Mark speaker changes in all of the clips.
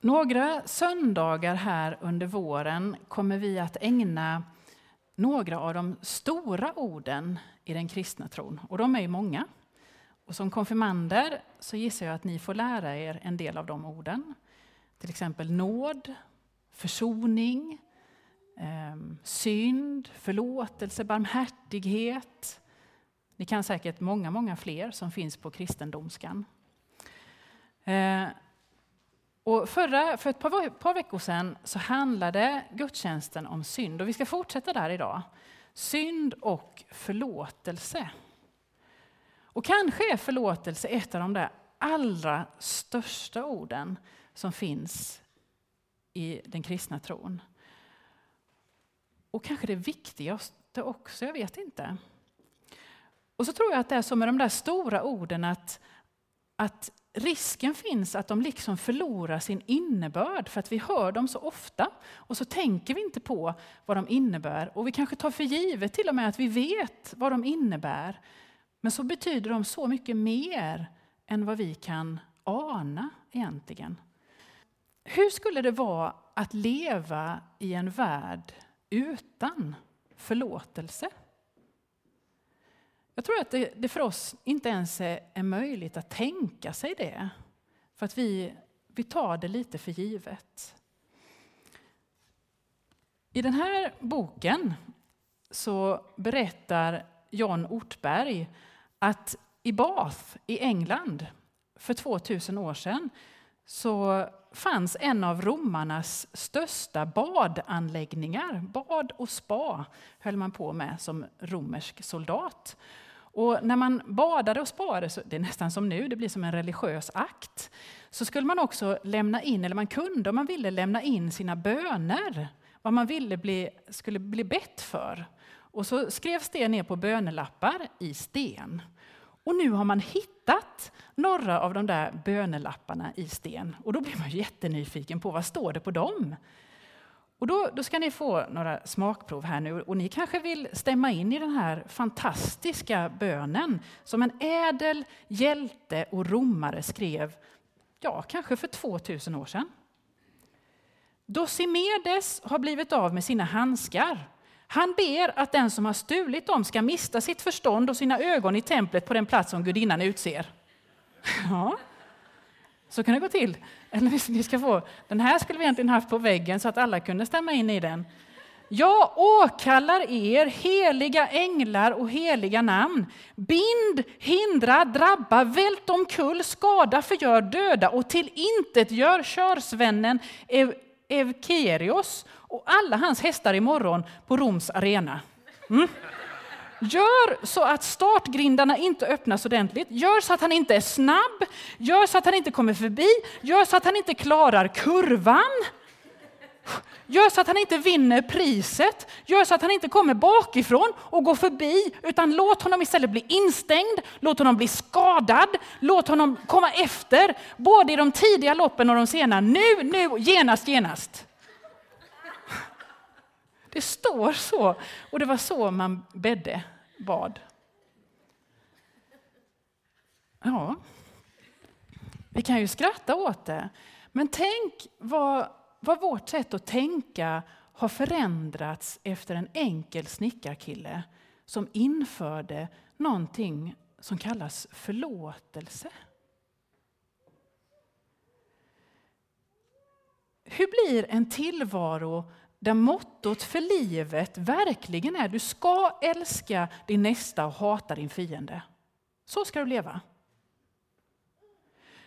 Speaker 1: Några söndagar här under våren kommer vi att ägna några av de stora orden i den kristna tron. Och de är ju många. Och som konfirmander så gissar jag att ni får lära er en del av de orden. Till exempel nåd, försoning, eh, synd, förlåtelse, barmhärtighet. Ni kan säkert många, många fler som finns på kristendomskan. Eh, och förra, för ett par, par veckor sedan så handlade gudstjänsten om synd och vi ska fortsätta där idag. Synd och förlåtelse. Och kanske är förlåtelse ett av de där allra största orden som finns i den kristna tron. Och kanske det viktigaste också, jag vet inte. Och så tror jag att det är så med de där stora orden att, att risken finns att de liksom förlorar sin innebörd för att vi hör dem så ofta och så tänker vi inte på vad de innebär. Och vi kanske tar för givet till och med att vi vet vad de innebär. Men så betyder de så mycket mer än vad vi kan ana egentligen. Hur skulle det vara att leva i en värld utan förlåtelse? Jag tror att det, det för oss inte ens är, är, möjligt att tänka sig det. För att vi, vi tar det lite för givet. I den här boken så berättar John Ortberg att i Bath i England för 2000 år sedan så fanns en av romarnas största badanläggningar. Bad och spa höll man på med som romersk soldat. Och när man badade och sparade, det är nästan som nu, det blir som en religiös akt, så skulle man också lämna in, eller man kunde om man ville lämna in sina böner, vad man ville bli, skulle bli bett för. Och så skrevs det ner på bönelappar i sten. Och nu har man hittat några av de där bönelapparna i sten. Och då blir man jättenyfiken på vad står det på dem. Och då, då, ska ni få några smakprov här nu och ni kanske vill stämma in i den här fantastiska bönen som en ädel hjälte och romare skrev, ja, kanske för 2000 år sedan. Dosimedes har blivit av med sina handskar. Han ber att den som har stulit dem ska mista sitt förstånd och sina ögon i templet på den plats som gudinnan utser. Ja. Så kan det gå till. Eller ni ska få, den här skulle vi egentligen haft på väggen så att alla kunde stämma in i den. Jag åkallar er, heliga änglar och heliga namn. Bind, hindra, drabba, vält omkull, skada, förgör, döda och till intet gör körsvennen Ev Evkerios och alla hans hästar imorgon på Roms arena. Mm. Gör så att startgrindarna inte öppnas ordentligt. Gör så att han inte är snabb. Gör så att han inte kommer förbi. Gör så att han inte klarar kurvan. Gör så att han inte vinner priset. Gör så att han inte kommer bakifrån och går förbi, utan låt honom istället bli instängd. Låt honom bli skadad. Låt honom komma efter, både i de tidiga loppen och de sena. Nu, nu, genast, genast. Det står så. Och det var så man bedde, bad. Ja, vi kan ju skratta åt det. Men tänk vad, vad vårt sätt att tänka har förändrats efter en enkel snickarkille som införde någonting som kallas förlåtelse. Hur blir en tillvaro där mottot för livet verkligen är du ska älska din nästa och hata din fiende. Så ska du leva.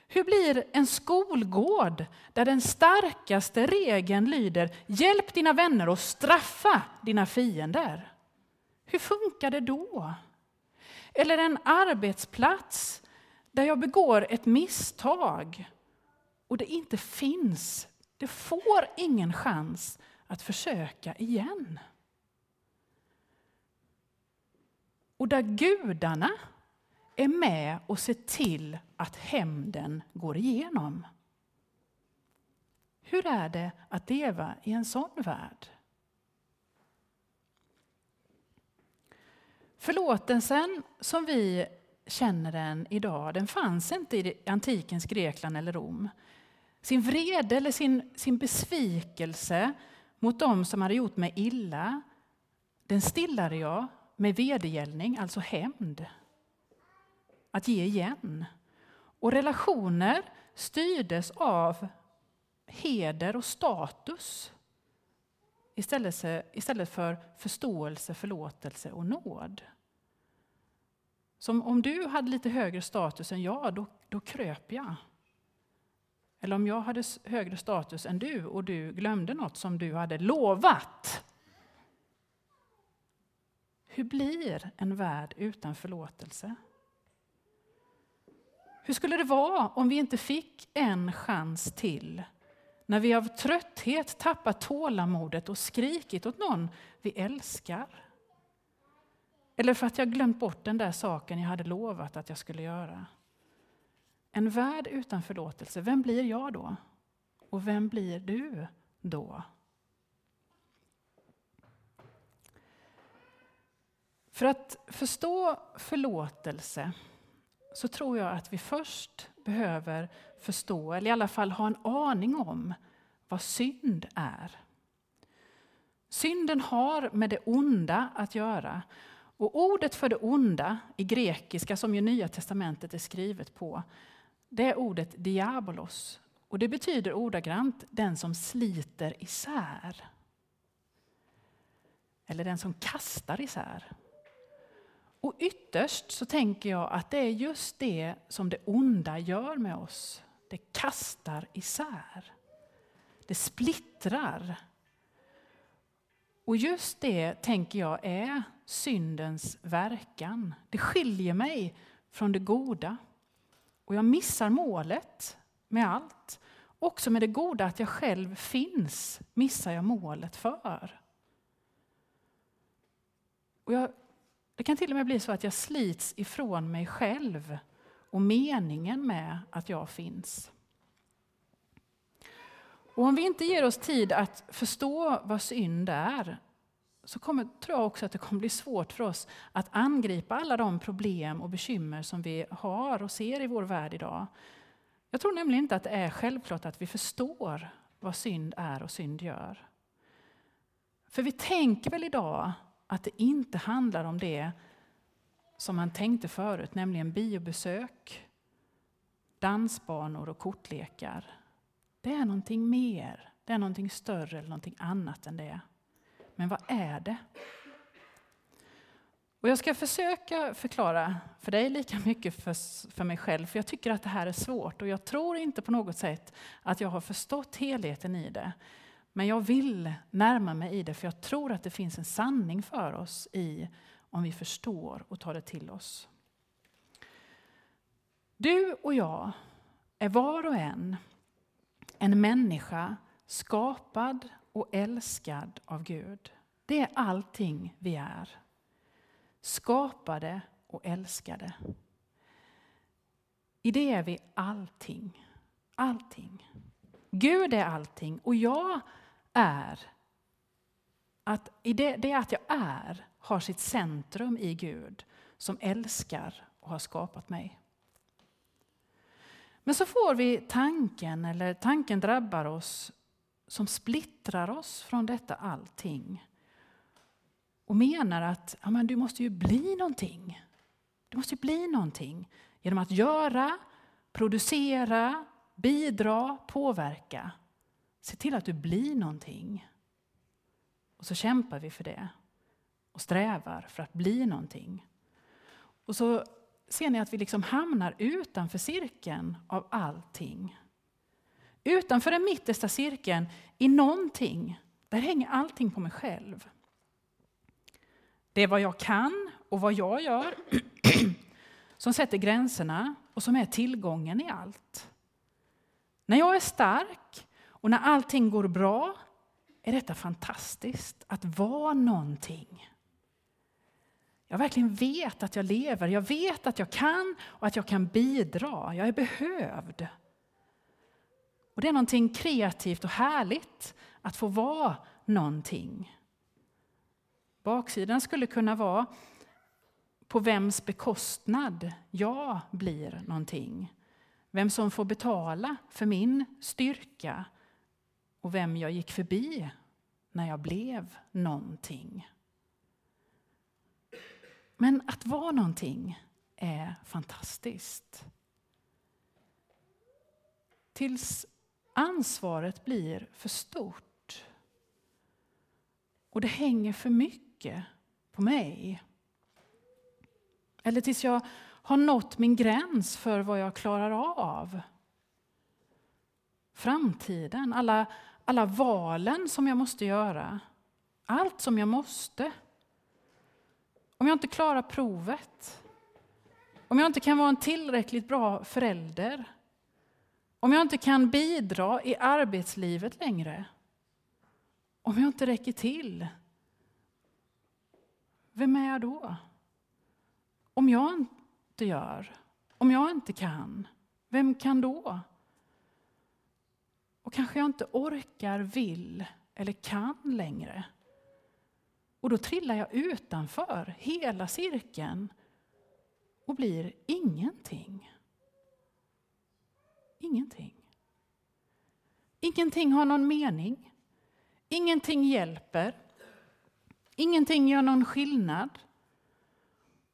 Speaker 1: Hur blir en skolgård där den starkaste regeln lyder hjälp dina vänner och straffa dina fiender? Hur funkar det då? Eller en arbetsplats där jag begår ett misstag och det inte finns, det får ingen chans att försöka igen. Och där gudarna är med och ser till att hämnden går igenom. Hur är det att leva i en sån värld? Förlåtelsen som vi känner den idag, den fanns inte i antikens Grekland eller Rom. sin vrede eller sin, sin besvikelse mot dem som hade gjort mig illa, den stillade jag med vedergällning, alltså hämnd. Att ge igen. Och relationer styrdes av heder och status istället, för förståelse, förlåtelse och nåd. Som om du hade lite högre status än jag, då, då kröp jag. Eller om jag hade högre status än du och du glömde något som du hade lovat. Hur blir en värld utan förlåtelse? Hur skulle det vara om vi inte fick en chans till när vi av trötthet tappat tålamodet och skrikit åt någon vi älskar? Eller för att jag glömt bort den där saken jag hade lovat att jag skulle göra. En värld utan förlåtelse, vem blir jag då? Och vem blir du då? För att förstå förlåtelse så tror jag att vi först behöver förstå, eller i alla fall ha en aning om, vad synd är. Synden har med det onda att göra. Och ordet för det onda i grekiska, som ju Nya testamentet är skrivet på, det är ordet diabolos. Och det betyder ordagrant den som sliter isär. Eller den som kastar isär. Och ytterst så tänker jag att det är just det som det onda gör med oss. Det kastar isär. Det splittrar. Och just det tänker jag är syndens verkan. Det skiljer mig från det goda. Och jag missar målet med allt. Också med det goda att jag själv finns missar jag målet för. Och jag, det kan till och med bli så att jag slits ifrån mig själv och meningen med att jag finns. Och om vi inte ger oss tid att förstå vad synd är så kommer, tror jag också att det kommer bli svårt för oss att angripa alla de problem och bekymmer som vi har och ser i vår värld idag. Jag tror nämligen inte att det är självklart att vi förstår vad synd är och synd gör. För vi tänker väl idag att det inte handlar om det som man tänkte förut, nämligen biobesök, dansbanor och kortlekar. Det är någonting mer, det är någonting större eller någonting annat än det. Men vad är det? Och jag ska försöka förklara för dig lika mycket för, för mig själv, för jag tycker att det här är svårt och jag tror inte på något sätt att jag har förstått helheten i det. Men jag vill närma mig i det, för jag tror att det finns en sanning för oss i om vi förstår och tar det till oss. Du och jag är var och en en människa skapad och älskad av Gud. Det är allting vi är. Skapade och älskade. I det är vi allting. Allting. Gud är allting och jag är att i det, det att jag är har sitt centrum i Gud som älskar och har skapat mig. Men så får vi tanken, eller tanken drabbar oss som splittrar oss från detta allting. Och menar att ja, men du måste ju bli någonting. Du måste ju bli någonting genom att göra, producera, bidra, påverka. Se till att du blir någonting. Och så kämpar vi för det och strävar för att bli någonting. Och så ser ni att vi liksom hamnar utanför cirkeln av allting. Utanför den mittersta cirkeln, i någonting, där hänger allting på mig själv. Det är vad jag kan och vad jag gör som sätter gränserna och som är tillgången i allt. När jag är stark och när allting går bra är detta fantastiskt, att vara någonting. Jag verkligen vet att jag lever, jag vet att jag kan och att jag kan bidra. Jag är behövd. Och Det är någonting kreativt och härligt att få vara någonting. Baksidan skulle kunna vara på vems bekostnad jag blir någonting. vem som får betala för min styrka och vem jag gick förbi när jag blev någonting. Men att vara någonting är fantastiskt. Tills ansvaret blir för stort och det hänger för mycket på mig. Eller tills jag har nått min gräns för vad jag klarar av. Framtiden, alla, alla valen som jag måste göra. Allt som jag måste. Om jag inte klarar provet. Om jag inte kan vara en tillräckligt bra förälder. Om jag inte kan bidra i arbetslivet längre. Om jag inte räcker till. Vem är jag då? Om jag inte gör, om jag inte kan, vem kan då? Och kanske jag inte orkar, vill eller kan längre. Och då trillar jag utanför hela cirkeln och blir ingenting. Ingenting. Ingenting har någon mening. Ingenting hjälper. Ingenting gör någon skillnad.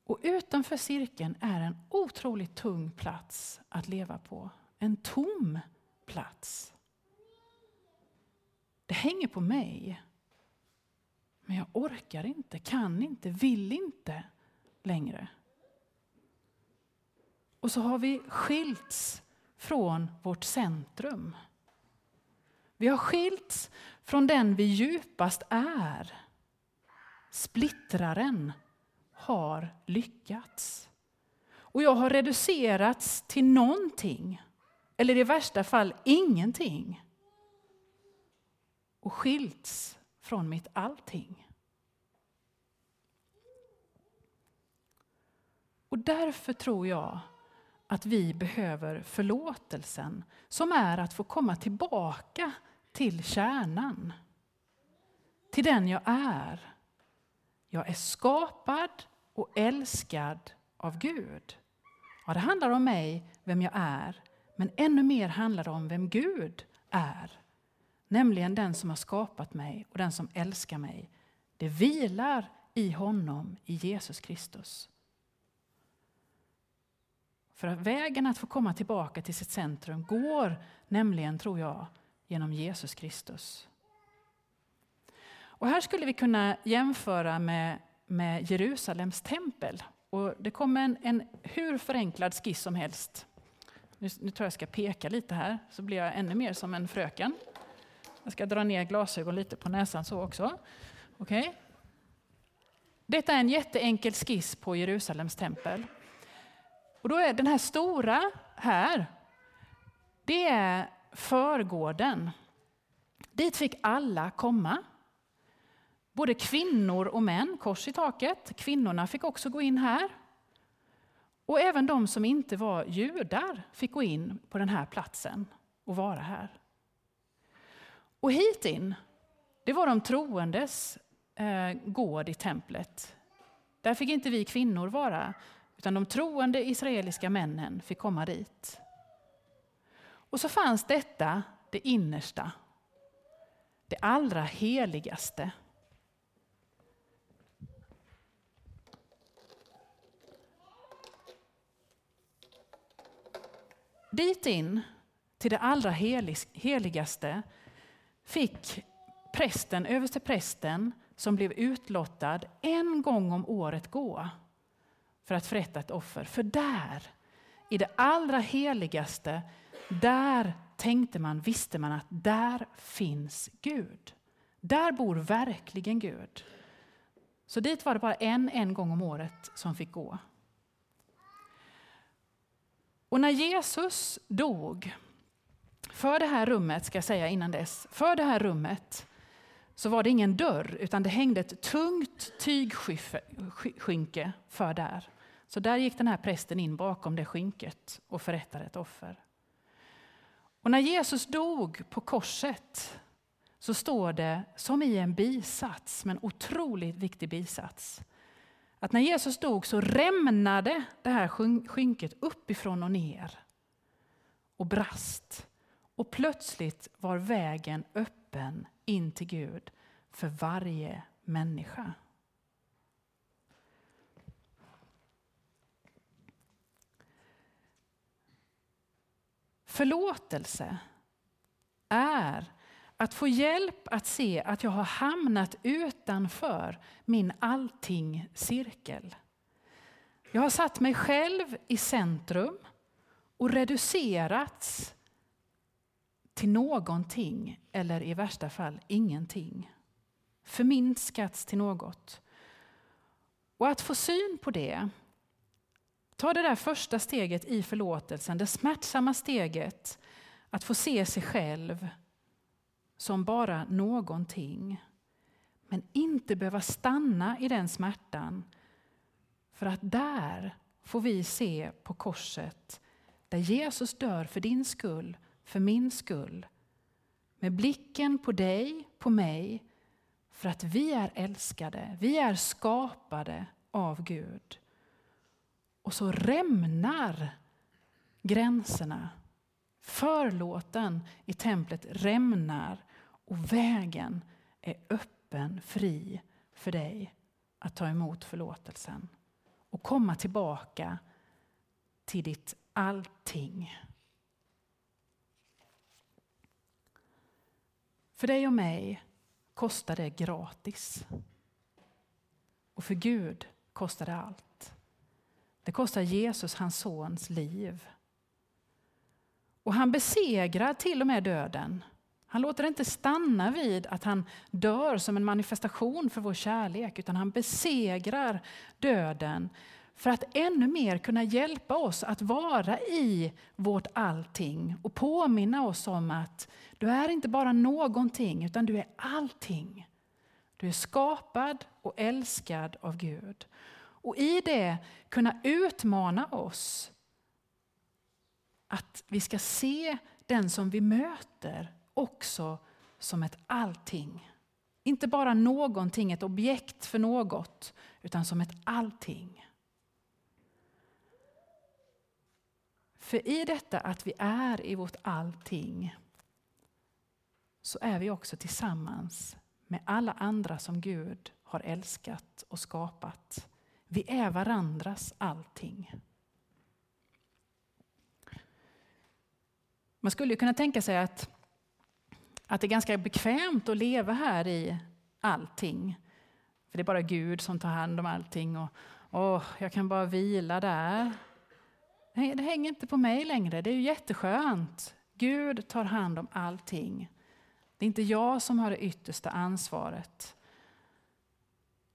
Speaker 1: Och utanför cirkeln är en otroligt tung plats att leva på. En tom plats. Det hänger på mig. Men jag orkar inte, kan inte, vill inte längre. Och så har vi skilts från vårt centrum. Vi har skilts från den vi djupast är. Splittraren har lyckats. Och jag har reducerats till någonting, eller i värsta fall ingenting. Och skilts från mitt allting. Och därför tror jag att vi behöver förlåtelsen som är att få komma tillbaka till kärnan. Till den jag är. Jag är skapad och älskad av Gud. Ja, det handlar om mig, vem jag är, men ännu mer handlar det om vem Gud är. Nämligen den som har skapat mig och den som älskar mig. Det vilar i honom, i Jesus Kristus. För att vägen att få komma tillbaka till sitt centrum går nämligen, tror jag, genom Jesus Kristus. Och här skulle vi kunna jämföra med, med Jerusalems tempel. Och det kommer en, en hur förenklad skiss som helst. Nu, nu tror jag ska peka lite här, så blir jag ännu mer som en fröken. Jag ska dra ner glasögon lite på näsan så också. Okay. Detta är en jätteenkel skiss på Jerusalems tempel. Och då är den här stora här, det är förgården. Dit fick alla komma. Både kvinnor och män, kors i taket. Kvinnorna fick också gå in här. Och även de som inte var judar fick gå in på den här platsen och vara här. Och hit in, det var de troendes eh, gård i templet. Där fick inte vi kvinnor vara, utan de troende israeliska männen fick komma dit. Och så fanns detta, det innersta, det allra heligaste. Dit in, till det allra heligaste, fick prästen, överste prästen som blev utlottad en gång om året gå för att förrätta ett offer. För där, i det allra heligaste, där tänkte man, visste man att där finns Gud. Där bor verkligen Gud. Så dit var det bara en, en gång om året som fick gå. Och när Jesus dog, för det här rummet, ska jag säga innan dess, för det här rummet så var det ingen dörr utan det hängde ett tungt tygskynke för där. Så där gick den här prästen in bakom det skynket och förrättade ett offer. Och när Jesus dog på korset så står det som i en bisats, men otroligt viktig bisats, att när Jesus dog så rämnade det här skynket uppifrån och ner. och brast. Och plötsligt var vägen öppen in till Gud för varje människa. Förlåtelse är att få hjälp att se att jag har hamnat utanför min allting-cirkel. Jag har satt mig själv i centrum och reducerats till någonting eller i värsta fall ingenting. Förminskats till något. Och att få syn på det, ta det där första steget i förlåtelsen, det smärtsamma steget att få se sig själv som bara någonting. Men inte behöva stanna i den smärtan. För att där får vi se på korset där Jesus dör för din skull, för min skull. Med blicken på dig, på mig, för att vi är älskade, vi är skapade av Gud. Och så rämnar gränserna. Förlåten i templet rämnar och vägen är öppen, fri för dig att ta emot förlåtelsen och komma tillbaka till ditt allting. För dig och mig kostar det gratis. Och för Gud kostar det allt. Det kostar Jesus, hans sons, liv. Och han besegrar till och med döden. Han låter det inte stanna vid att han dör som en manifestation för vår kärlek, utan han besegrar döden för att ännu mer kunna hjälpa oss att vara i vårt allting och påminna oss om att du är inte bara någonting, utan du är allting. Du är skapad och älskad av Gud. Och i det kunna utmana oss att vi ska se den som vi möter också som ett allting. Inte bara någonting, ett objekt för något, utan som ett allting. För i detta att vi är i vårt allting så är vi också tillsammans med alla andra som Gud har älskat och skapat. Vi är varandras allting. Man skulle kunna tänka sig att, att det är ganska bekvämt att leva här i allting. För det är bara Gud som tar hand om allting. Och, och jag kan bara vila där. Nej, det hänger inte på mig längre. Det är ju jätteskönt. Gud tar hand om allting. Det är inte jag som har det yttersta ansvaret.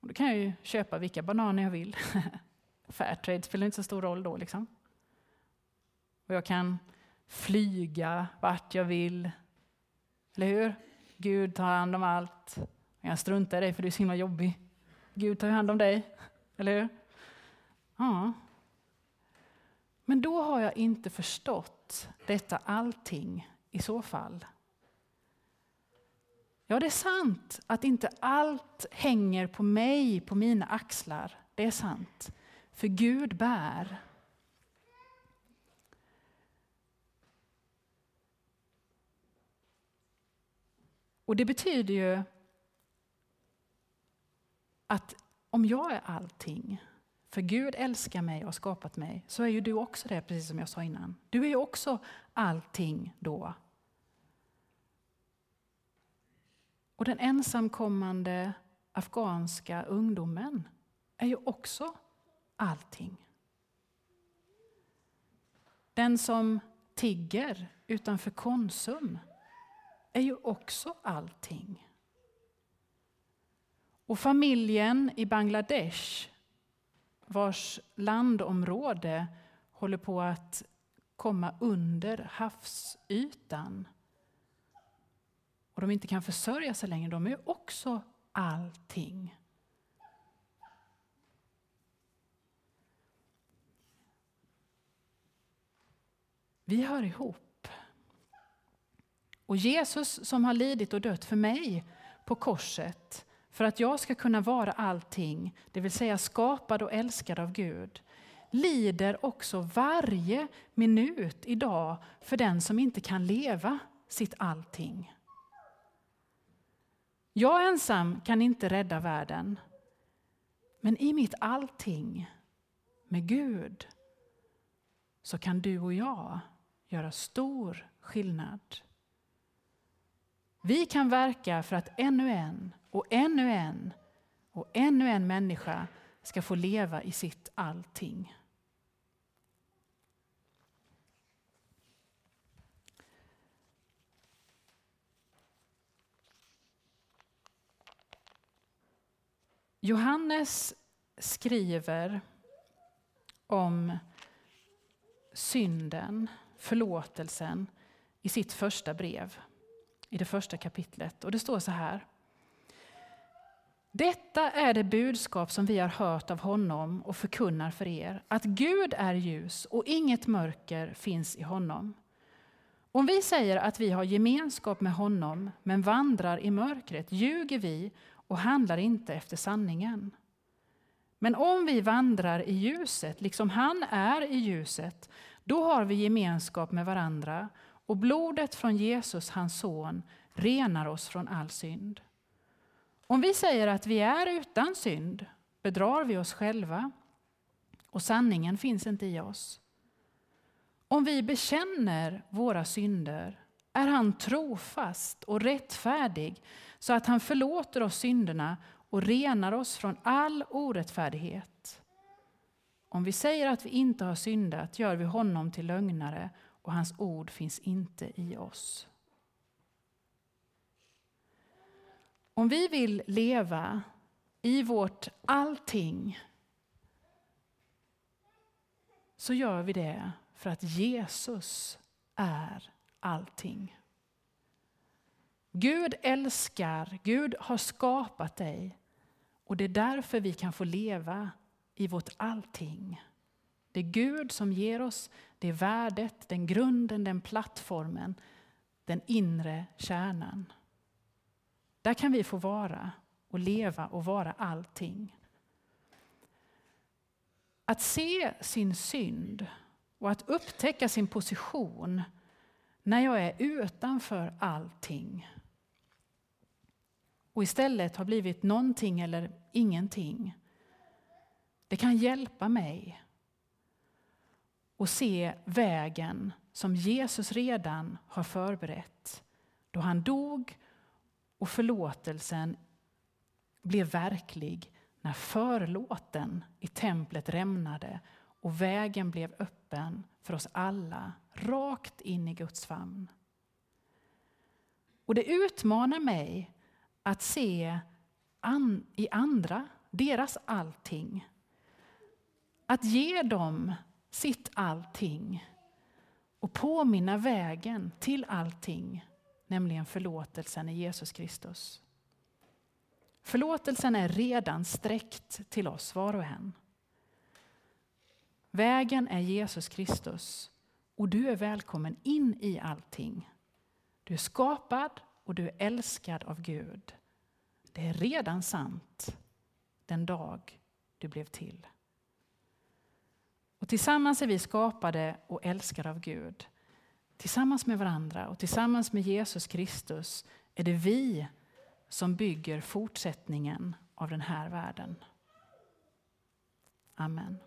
Speaker 1: Och då kan jag ju köpa vilka bananer jag vill. Fairtrade spelar inte så stor roll då. Liksom. Och jag kan flyga vart jag vill. Eller hur? Gud tar hand om allt. Jag struntar i dig för du är så himla jobbig. Gud tar hand om dig. Eller hur? Ja. Men då har jag inte förstått detta allting i så fall. Ja, det är sant att inte allt hänger på mig, på mina axlar. Det är sant. För Gud bär. Och det betyder ju att om jag är allting, för Gud älskar mig och har skapat mig, så är ju du också det, precis som jag sa innan. Du är ju också allting då. Och den ensamkommande afghanska ungdomen är ju också allting. Den som tigger utanför Konsum är ju också allting. Och familjen i Bangladesh vars landområde håller på att komma under havsytan och de inte kan försörja sig längre, de är också allting. Vi hör ihop. Och Jesus som har lidit och dött för mig på korset för att jag ska kunna vara allting, det vill säga skapad och älskad av Gud. lider också varje minut idag för den som inte kan leva sitt allting. Jag ensam kan inte rädda världen. Men i mitt allting med Gud så kan du och jag göra stor skillnad. Vi kan verka för att ännu en och ännu en och ännu en människa ska få leva i sitt allting. Johannes skriver om synden, förlåtelsen, i sitt första brev, i det första kapitlet. Och det står så här. Detta är det budskap som vi har hört av honom och förkunnar för er, att Gud är ljus och inget mörker finns i honom. Om vi säger att vi har gemenskap med honom men vandrar i mörkret ljuger vi och handlar inte efter sanningen. Men om vi vandrar i ljuset, liksom han är i ljuset, då har vi gemenskap med varandra och blodet från Jesus, hans son, renar oss från all synd. Om vi säger att vi är utan synd bedrar vi oss själva och sanningen finns inte i oss. Om vi bekänner våra synder är han trofast och rättfärdig så att han förlåter oss synderna och renar oss från all orättfärdighet. Om vi säger att vi inte har syndat gör vi honom till lögnare och hans ord finns inte i oss. Om vi vill leva i vårt allting så gör vi det för att Jesus är allting. Gud älskar, Gud har skapat dig och det är därför vi kan få leva i vårt allting. Det är Gud som ger oss det värdet, den grunden, den plattformen, den inre kärnan. Där kan vi få vara och leva och vara allting. Att se sin synd och att upptäcka sin position när jag är utanför allting och istället har blivit någonting eller ingenting. Det kan hjälpa mig att se vägen som Jesus redan har förberett då han dog och förlåtelsen blev verklig när förlåten i templet rämnade och vägen blev öppen för oss alla, rakt in i Guds famn. Och det utmanar mig att se an, i andra deras allting. Att ge dem sitt allting och påminna vägen till allting, nämligen förlåtelsen i Jesus Kristus. Förlåtelsen är redan sträckt till oss var och en. Vägen är Jesus Kristus och du är välkommen in i allting. Du är skapad och du är älskad av Gud. Det är redan sant den dag du blev till. Och tillsammans är vi skapade och älskade av Gud. Tillsammans med varandra och tillsammans med Jesus Kristus är det vi som bygger fortsättningen av den här världen. Amen.